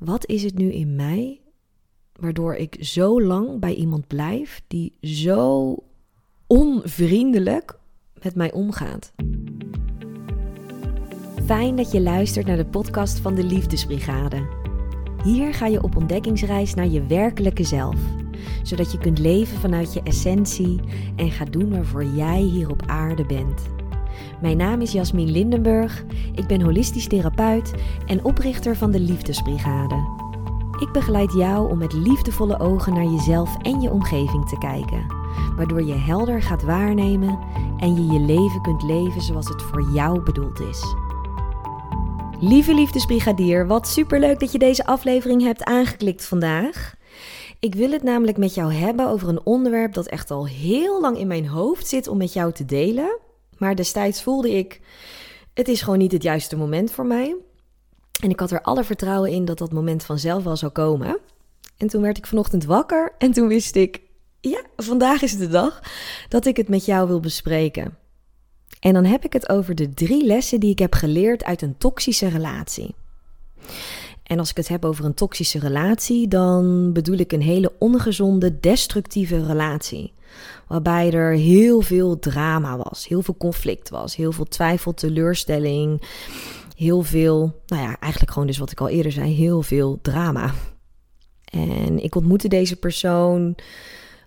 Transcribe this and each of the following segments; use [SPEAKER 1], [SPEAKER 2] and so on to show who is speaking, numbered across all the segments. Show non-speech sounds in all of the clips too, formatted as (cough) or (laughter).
[SPEAKER 1] Wat is het nu in mij waardoor ik zo lang bij iemand blijf die zo onvriendelijk met mij omgaat? Fijn dat je luistert naar de podcast van de Liefdesbrigade. Hier ga je op ontdekkingsreis naar je werkelijke zelf, zodat je kunt leven vanuit je essentie en gaat doen waarvoor jij hier op aarde bent. Mijn naam is Jasmin Lindenburg, ik ben holistisch therapeut en oprichter van de Liefdesbrigade. Ik begeleid jou om met liefdevolle ogen naar jezelf en je omgeving te kijken, waardoor je helder gaat waarnemen en je je leven kunt leven zoals het voor jou bedoeld is. Lieve liefdesbrigadier, wat superleuk dat je deze aflevering hebt aangeklikt vandaag. Ik wil het namelijk met jou hebben over een onderwerp dat echt al heel lang in mijn hoofd zit om met jou te delen. Maar destijds voelde ik, het is gewoon niet het juiste moment voor mij. En ik had er alle vertrouwen in dat dat moment vanzelf wel zou komen. En toen werd ik vanochtend wakker en toen wist ik, ja, vandaag is de dag dat ik het met jou wil bespreken. En dan heb ik het over de drie lessen die ik heb geleerd uit een toxische relatie. En als ik het heb over een toxische relatie, dan bedoel ik een hele ongezonde, destructieve relatie. Waarbij er heel veel drama was, heel veel conflict was, heel veel twijfel, teleurstelling, heel veel, nou ja, eigenlijk gewoon dus wat ik al eerder zei, heel veel drama. En ik ontmoette deze persoon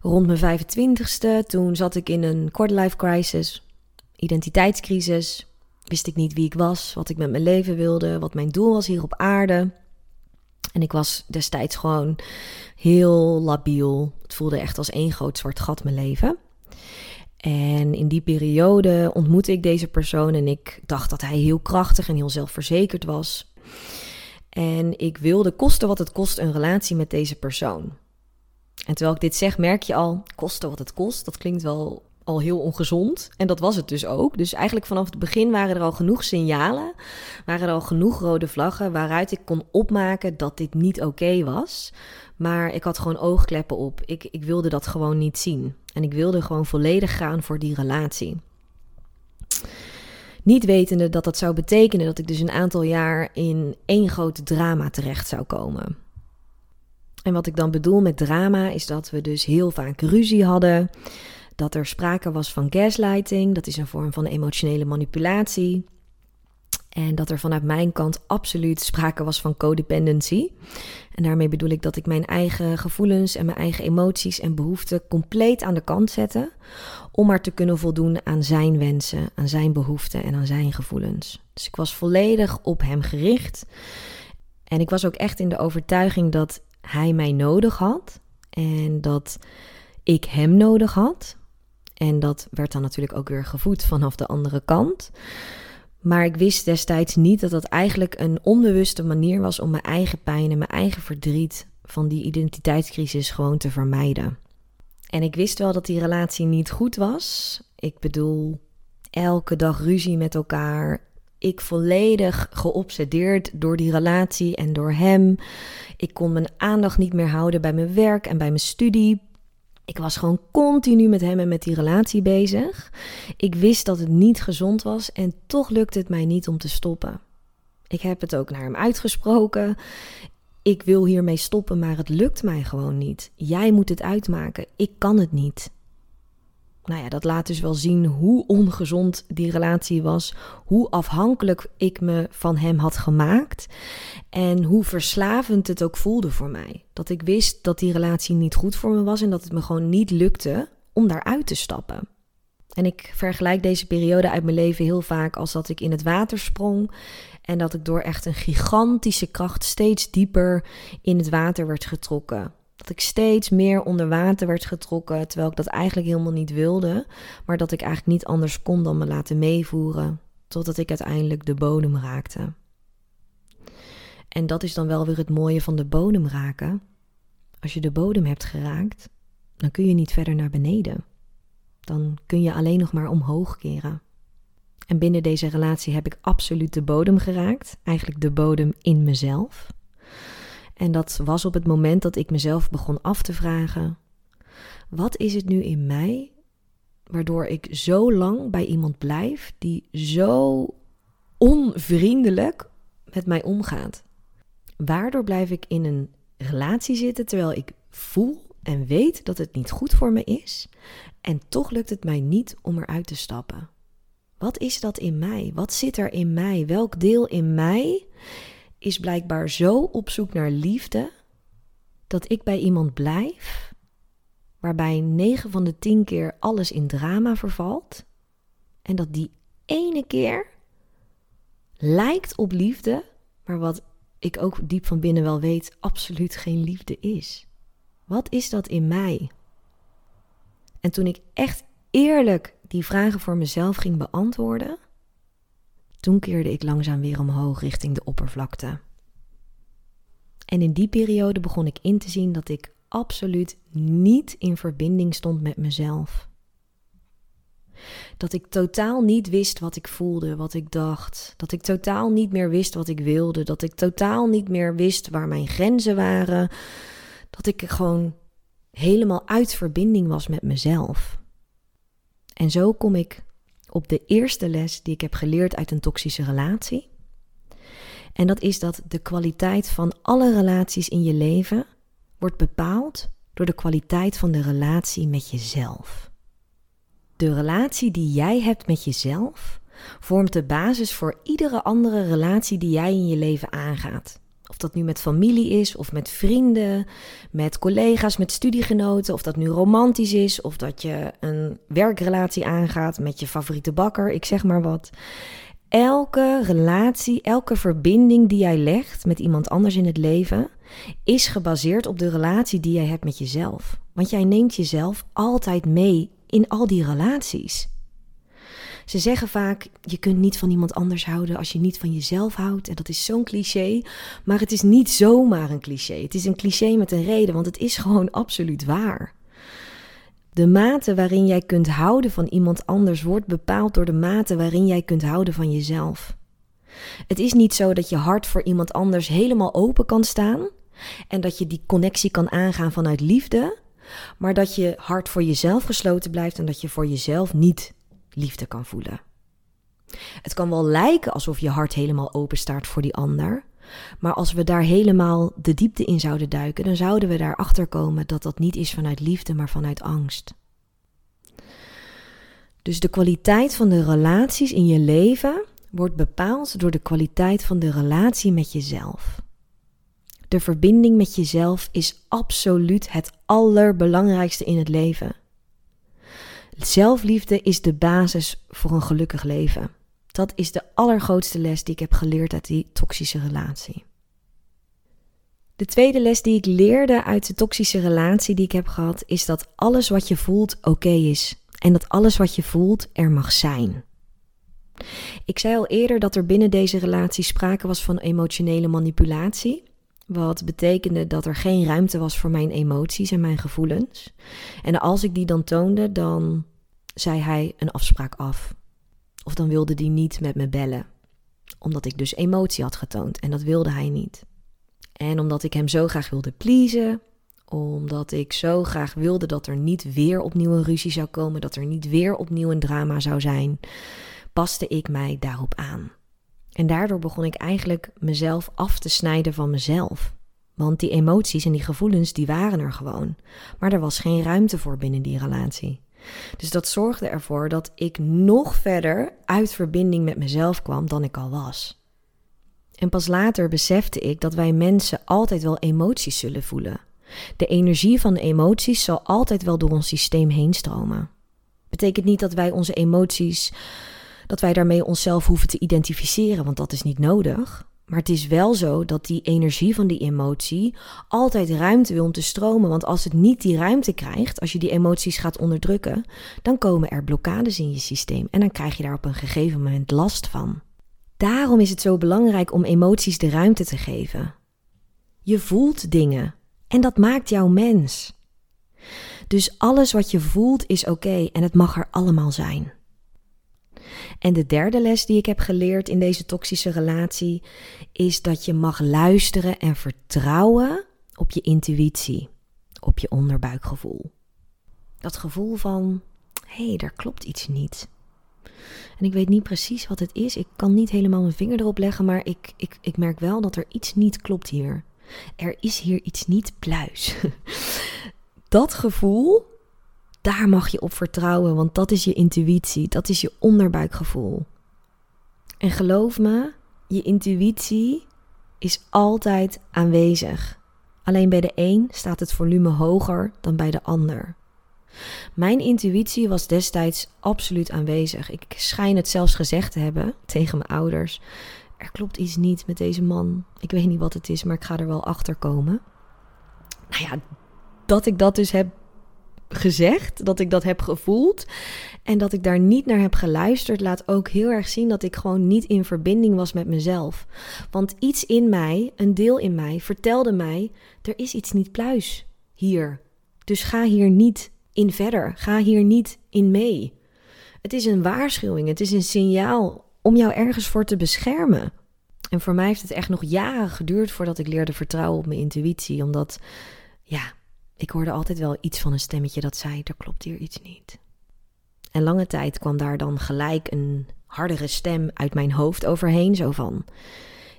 [SPEAKER 1] rond mijn 25ste. Toen zat ik in een quarterlife crisis, identiteitscrisis. Wist ik niet wie ik was, wat ik met mijn leven wilde, wat mijn doel was hier op aarde. En ik was destijds gewoon heel labiel. Het voelde echt als één groot zwart gat mijn leven. En in die periode ontmoette ik deze persoon en ik dacht dat hij heel krachtig en heel zelfverzekerd was. En ik wilde kosten wat het kost een relatie met deze persoon. En terwijl ik dit zeg, merk je al, kosten wat het kost. Dat klinkt wel al heel ongezond. En dat was het dus ook. Dus eigenlijk vanaf het begin waren er al genoeg signalen, waren er al genoeg rode vlaggen waaruit ik kon opmaken dat dit niet oké was. Maar ik had gewoon oogkleppen op. Ik, ik wilde dat gewoon niet zien. En ik wilde gewoon volledig gaan voor die relatie. Niet wetende dat dat zou betekenen dat ik dus een aantal jaar in één groot drama terecht zou komen. En wat ik dan bedoel met drama is dat we dus heel vaak ruzie hadden dat er sprake was van gaslighting, dat is een vorm van emotionele manipulatie. En dat er vanuit mijn kant absoluut sprake was van codependency. En daarmee bedoel ik dat ik mijn eigen gevoelens en mijn eigen emoties en behoeften compleet aan de kant zette. Om maar te kunnen voldoen aan zijn wensen, aan zijn behoeften en aan zijn gevoelens. Dus ik was volledig op hem gericht. En ik was ook echt in de overtuiging dat hij mij nodig had. En dat ik hem nodig had. En dat werd dan natuurlijk ook weer gevoed vanaf de andere kant. Maar ik wist destijds niet dat dat eigenlijk een onbewuste manier was om mijn eigen pijn en mijn eigen verdriet van die identiteitscrisis gewoon te vermijden. En ik wist wel dat die relatie niet goed was. Ik bedoel, elke dag ruzie met elkaar. Ik volledig geobsedeerd door die relatie en door hem. Ik kon mijn aandacht niet meer houden bij mijn werk en bij mijn studie. Ik was gewoon continu met hem en met die relatie bezig. Ik wist dat het niet gezond was en toch lukte het mij niet om te stoppen. Ik heb het ook naar hem uitgesproken. Ik wil hiermee stoppen, maar het lukt mij gewoon niet. Jij moet het uitmaken. Ik kan het niet nou ja, dat laat dus wel zien hoe ongezond die relatie was, hoe afhankelijk ik me van hem had gemaakt en hoe verslavend het ook voelde voor mij. Dat ik wist dat die relatie niet goed voor me was en dat het me gewoon niet lukte om daaruit te stappen. En ik vergelijk deze periode uit mijn leven heel vaak als dat ik in het water sprong en dat ik door echt een gigantische kracht steeds dieper in het water werd getrokken. Dat ik steeds meer onder water werd getrokken, terwijl ik dat eigenlijk helemaal niet wilde. Maar dat ik eigenlijk niet anders kon dan me laten meevoeren, totdat ik uiteindelijk de bodem raakte. En dat is dan wel weer het mooie van de bodem raken. Als je de bodem hebt geraakt, dan kun je niet verder naar beneden. Dan kun je alleen nog maar omhoog keren. En binnen deze relatie heb ik absoluut de bodem geraakt, eigenlijk de bodem in mezelf. En dat was op het moment dat ik mezelf begon af te vragen: wat is het nu in mij waardoor ik zo lang bij iemand blijf die zo onvriendelijk met mij omgaat? Waardoor blijf ik in een relatie zitten terwijl ik voel en weet dat het niet goed voor me is en toch lukt het mij niet om eruit te stappen. Wat is dat in mij? Wat zit er in mij? Welk deel in mij is blijkbaar zo op zoek naar liefde dat ik bij iemand blijf waarbij 9 van de 10 keer alles in drama vervalt en dat die ene keer lijkt op liefde, maar wat ik ook diep van binnen wel weet, absoluut geen liefde is. Wat is dat in mij? En toen ik echt eerlijk die vragen voor mezelf ging beantwoorden, toen keerde ik langzaam weer omhoog richting de oppervlakte. En in die periode begon ik in te zien dat ik absoluut niet in verbinding stond met mezelf. Dat ik totaal niet wist wat ik voelde, wat ik dacht. Dat ik totaal niet meer wist wat ik wilde. Dat ik totaal niet meer wist waar mijn grenzen waren. Dat ik gewoon helemaal uit verbinding was met mezelf. En zo kom ik op de eerste les die ik heb geleerd uit een toxische relatie. En dat is dat de kwaliteit van alle relaties in je leven wordt bepaald door de kwaliteit van de relatie met jezelf. De relatie die jij hebt met jezelf vormt de basis voor iedere andere relatie die jij in je leven aangaat. Of dat nu met familie is, of met vrienden, met collega's, met studiegenoten, of dat nu romantisch is, of dat je een werkrelatie aangaat met je favoriete bakker, ik zeg maar wat. Elke relatie, elke verbinding die jij legt met iemand anders in het leven, is gebaseerd op de relatie die jij hebt met jezelf. Want jij neemt jezelf altijd mee in al die relaties. Ze zeggen vaak: je kunt niet van iemand anders houden als je niet van jezelf houdt. En dat is zo'n cliché. Maar het is niet zomaar een cliché. Het is een cliché met een reden, want het is gewoon absoluut waar. De mate waarin jij kunt houden van iemand anders wordt bepaald door de mate waarin jij kunt houden van jezelf. Het is niet zo dat je hart voor iemand anders helemaal open kan staan en dat je die connectie kan aangaan vanuit liefde, maar dat je hart voor jezelf gesloten blijft en dat je voor jezelf niet liefde kan voelen. Het kan wel lijken alsof je hart helemaal open staat voor die ander, maar als we daar helemaal de diepte in zouden duiken, dan zouden we daarachter komen dat dat niet is vanuit liefde, maar vanuit angst. Dus de kwaliteit van de relaties in je leven wordt bepaald door de kwaliteit van de relatie met jezelf. De verbinding met jezelf is absoluut het allerbelangrijkste in het leven. Zelfliefde is de basis voor een gelukkig leven. Dat is de allergrootste les die ik heb geleerd uit die toxische relatie. De tweede les die ik leerde uit de toxische relatie die ik heb gehad, is dat alles wat je voelt oké is. En dat alles wat je voelt er mag zijn. Ik zei al eerder dat er binnen deze relatie sprake was van emotionele manipulatie. Wat betekende dat er geen ruimte was voor mijn emoties en mijn gevoelens. En als ik die dan toonde, dan zei hij een afspraak af. Of dan wilde hij niet met me bellen. Omdat ik dus emotie had getoond en dat wilde hij niet. En omdat ik hem zo graag wilde pleasen, omdat ik zo graag wilde dat er niet weer opnieuw een ruzie zou komen, dat er niet weer opnieuw een drama zou zijn, paste ik mij daarop aan. En daardoor begon ik eigenlijk mezelf af te snijden van mezelf. Want die emoties en die gevoelens, die waren er gewoon. Maar er was geen ruimte voor binnen die relatie. Dus dat zorgde ervoor dat ik nog verder uit verbinding met mezelf kwam dan ik al was. En pas later besefte ik dat wij mensen altijd wel emoties zullen voelen. De energie van de emoties zal altijd wel door ons systeem heen stromen. Betekent niet dat wij onze emoties dat wij daarmee onszelf hoeven te identificeren, want dat is niet nodig. Maar het is wel zo dat die energie van die emotie altijd ruimte wil om te stromen. Want als het niet die ruimte krijgt, als je die emoties gaat onderdrukken, dan komen er blokkades in je systeem. En dan krijg je daar op een gegeven moment last van. Daarom is het zo belangrijk om emoties de ruimte te geven. Je voelt dingen en dat maakt jou mens. Dus alles wat je voelt is oké en het mag er allemaal zijn. En de derde les die ik heb geleerd in deze toxische relatie is dat je mag luisteren en vertrouwen op je intuïtie, op je onderbuikgevoel. Dat gevoel van, hé, hey, er klopt iets niet. En ik weet niet precies wat het is. Ik kan niet helemaal mijn vinger erop leggen, maar ik, ik, ik merk wel dat er iets niet klopt hier. Er is hier iets niet pluis. (laughs) Dat gevoel, daar mag je op vertrouwen, want dat is je intuïtie, dat is je onderbuikgevoel. En geloof me, je intuïtie is altijd aanwezig. Alleen bij de een staat het volume hoger dan bij de ander. Mijn intuïtie was destijds absoluut aanwezig. Ik schijn het zelfs gezegd te hebben tegen mijn ouders. Er klopt iets niet met deze man. Ik weet niet wat het is, maar ik ga er wel achter komen. Nou ja, dat ik dat dus heb gezegd, dat ik dat heb gevoeld en dat ik daar niet naar heb geluisterd, laat ook heel erg zien dat ik gewoon niet in verbinding was met mezelf. Want iets in mij, een deel in mij, vertelde mij: er is iets niet pluis hier. Dus ga hier niet in verder. Ga hier niet in mee. Het is een waarschuwing, het is een signaal om jou ergens voor te beschermen. En voor mij heeft het echt nog jaren geduurd voordat ik leerde vertrouwen op mijn intuïtie, omdat ja, ik hoorde altijd wel iets van een stemmetje dat zei: er klopt hier iets niet. En lange tijd kwam daar dan gelijk een hardere stem uit mijn hoofd overheen, zo van: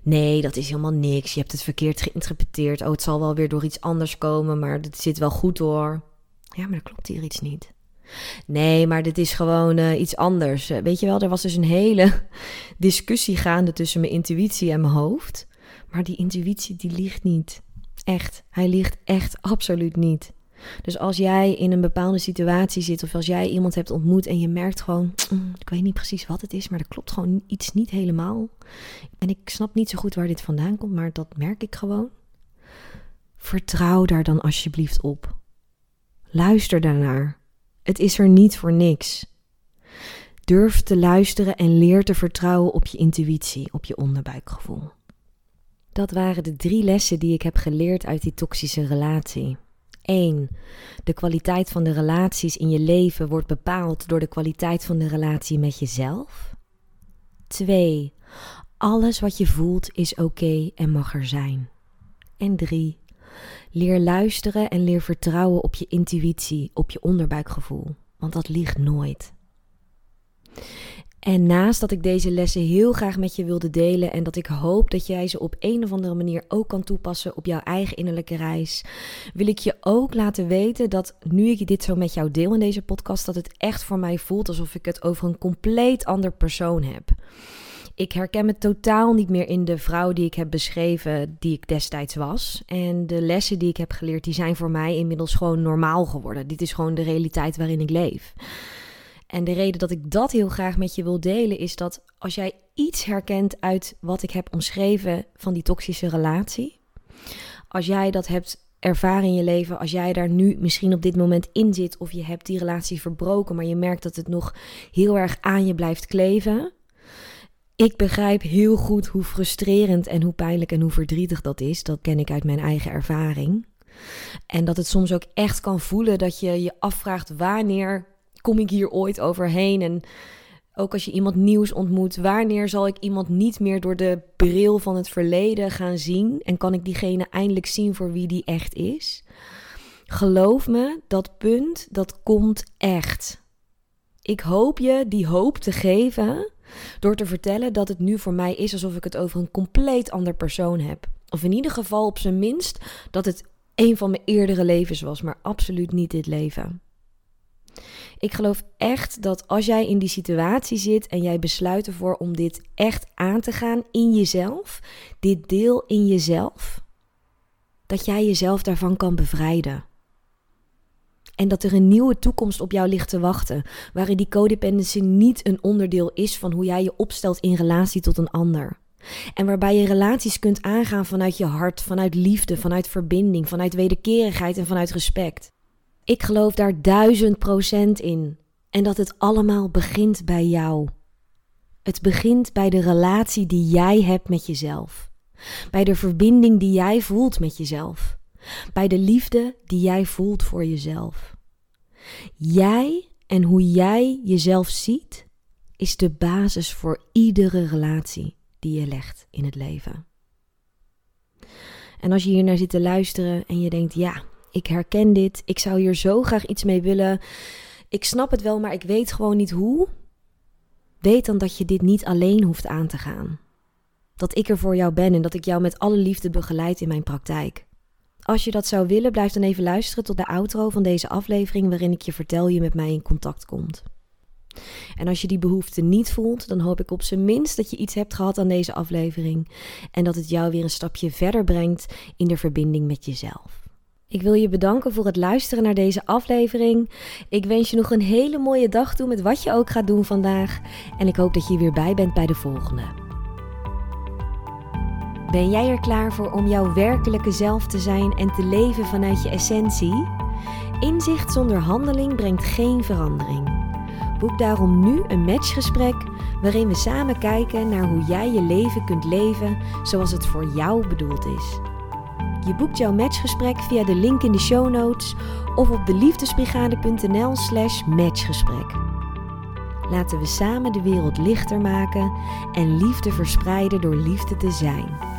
[SPEAKER 1] Nee, dat is helemaal niks. Je hebt het verkeerd geïnterpreteerd. Oh, het zal wel weer door iets anders komen, maar het zit wel goed hoor. Ja, maar er klopt hier iets niet. Nee, maar dit is gewoon uh, iets anders. Uh, weet je wel, er was dus een hele (laughs) discussie gaande tussen mijn intuïtie en mijn hoofd. Maar die intuïtie, die liegt niet. Echt, hij liegt echt absoluut niet. Dus als jij in een bepaalde situatie zit of als jij iemand hebt ontmoet en je merkt gewoon, (tsk) mm, ik weet niet precies wat het is, maar er klopt gewoon iets niet helemaal. En ik snap niet zo goed waar dit vandaan komt, maar dat merk ik gewoon. Vertrouw daar dan alsjeblieft op. Luister daarnaar. Het is er niet voor niks. Durf te luisteren en leer te vertrouwen op je intuïtie, op je onderbuikgevoel. Dat waren de drie lessen die ik heb geleerd uit die toxische relatie. 1. De kwaliteit van de relaties in je leven wordt bepaald door de kwaliteit van de relatie met jezelf. 2. Alles wat je voelt is oké en mag er zijn. En 3. Leer luisteren en leer vertrouwen op je intuïtie, op je onderbuikgevoel, want dat ligt nooit. En naast dat ik deze lessen heel graag met je wilde delen en dat ik hoop dat jij ze op een of andere manier ook kan toepassen op jouw eigen innerlijke reis, wil ik je ook laten weten dat nu ik dit zo met jou deel in deze podcast, dat het echt voor mij voelt alsof ik het over een compleet ander persoon heb. Ik herken me totaal niet meer in de vrouw die ik heb beschreven, die ik destijds was. En de lessen die ik heb geleerd, die zijn voor mij inmiddels gewoon normaal geworden. Dit is gewoon de realiteit waarin ik leef. En de reden dat ik dat heel graag met je wil delen is dat als jij iets herkent uit wat ik heb omschreven van die toxische relatie, als jij dat hebt ervaren in je leven, als jij daar nu misschien op dit moment in zit of je hebt die relatie verbroken, maar je merkt dat het nog heel erg aan je blijft kleven. Ik begrijp heel goed hoe frustrerend en hoe pijnlijk en hoe verdrietig dat is. Dat ken ik uit mijn eigen ervaring. En dat het soms ook echt kan voelen dat je je afvraagt wanneer kom ik hier ooit overheen? En ook als je iemand nieuws ontmoet, wanneer zal ik iemand niet meer door de bril van het verleden gaan zien? En kan ik diegene eindelijk zien voor wie die echt is? Geloof me, dat punt, dat komt echt. Ik hoop je die hoop te geven door te vertellen dat het nu voor mij is alsof ik het over een compleet ander persoon heb. Of in ieder geval op zijn minst dat het een van mijn eerdere levens was, maar absoluut niet dit leven. Ik geloof echt dat als jij in die situatie zit en jij besluit ervoor om dit echt aan te gaan in jezelf, dit deel in jezelf, dat jij jezelf daarvan kan bevrijden. En dat er een nieuwe toekomst op jou ligt te wachten, waarin die codependency niet een onderdeel is van hoe jij je opstelt in relatie tot een ander. En waarbij je relaties kunt aangaan vanuit je hart, vanuit liefde, vanuit verbinding, vanuit wederkerigheid en vanuit respect. Ik geloof daar duizend procent in. En dat het allemaal begint bij jou. Het begint bij de relatie die jij hebt met jezelf. Bij de verbinding die jij voelt met jezelf. Bij de liefde die jij voelt voor jezelf. Jij en hoe jij jezelf ziet, is de basis voor iedere relatie die je legt in het leven. En als je hier naar zit te luisteren en je denkt, ja, ik herken dit, ik zou hier zo graag iets mee willen. Ik snap het wel, maar ik weet gewoon niet hoe. weet dan dat je dit niet alleen hoeft aan te gaan. Dat ik er voor jou ben en dat ik jou met alle liefde begeleid in mijn praktijk. Als je dat zou willen, blijf dan even luisteren tot de outro van deze aflevering waarin ik je vertel je met mij in contact komt. En als je die behoefte niet voelt, dan hoop ik op zijn minst dat je iets hebt gehad aan deze aflevering en dat het jou weer een stapje verder brengt in de verbinding met jezelf. Ik wil je bedanken voor het luisteren naar deze aflevering. Ik wens je nog een hele mooie dag toe met wat je ook gaat doen vandaag. En ik hoop dat je weer bij bent bij de volgende. Ben jij er klaar voor om jouw werkelijke zelf te zijn en te leven vanuit je essentie? Inzicht zonder handeling brengt geen verandering. Boek daarom nu een matchgesprek waarin we samen kijken naar hoe jij je leven kunt leven zoals het voor jou bedoeld is. Je boekt jouw matchgesprek via de link in de show notes of op deliefdesbrigade.nl/slash matchgesprek. Laten we samen de wereld lichter maken en liefde verspreiden door liefde te zijn.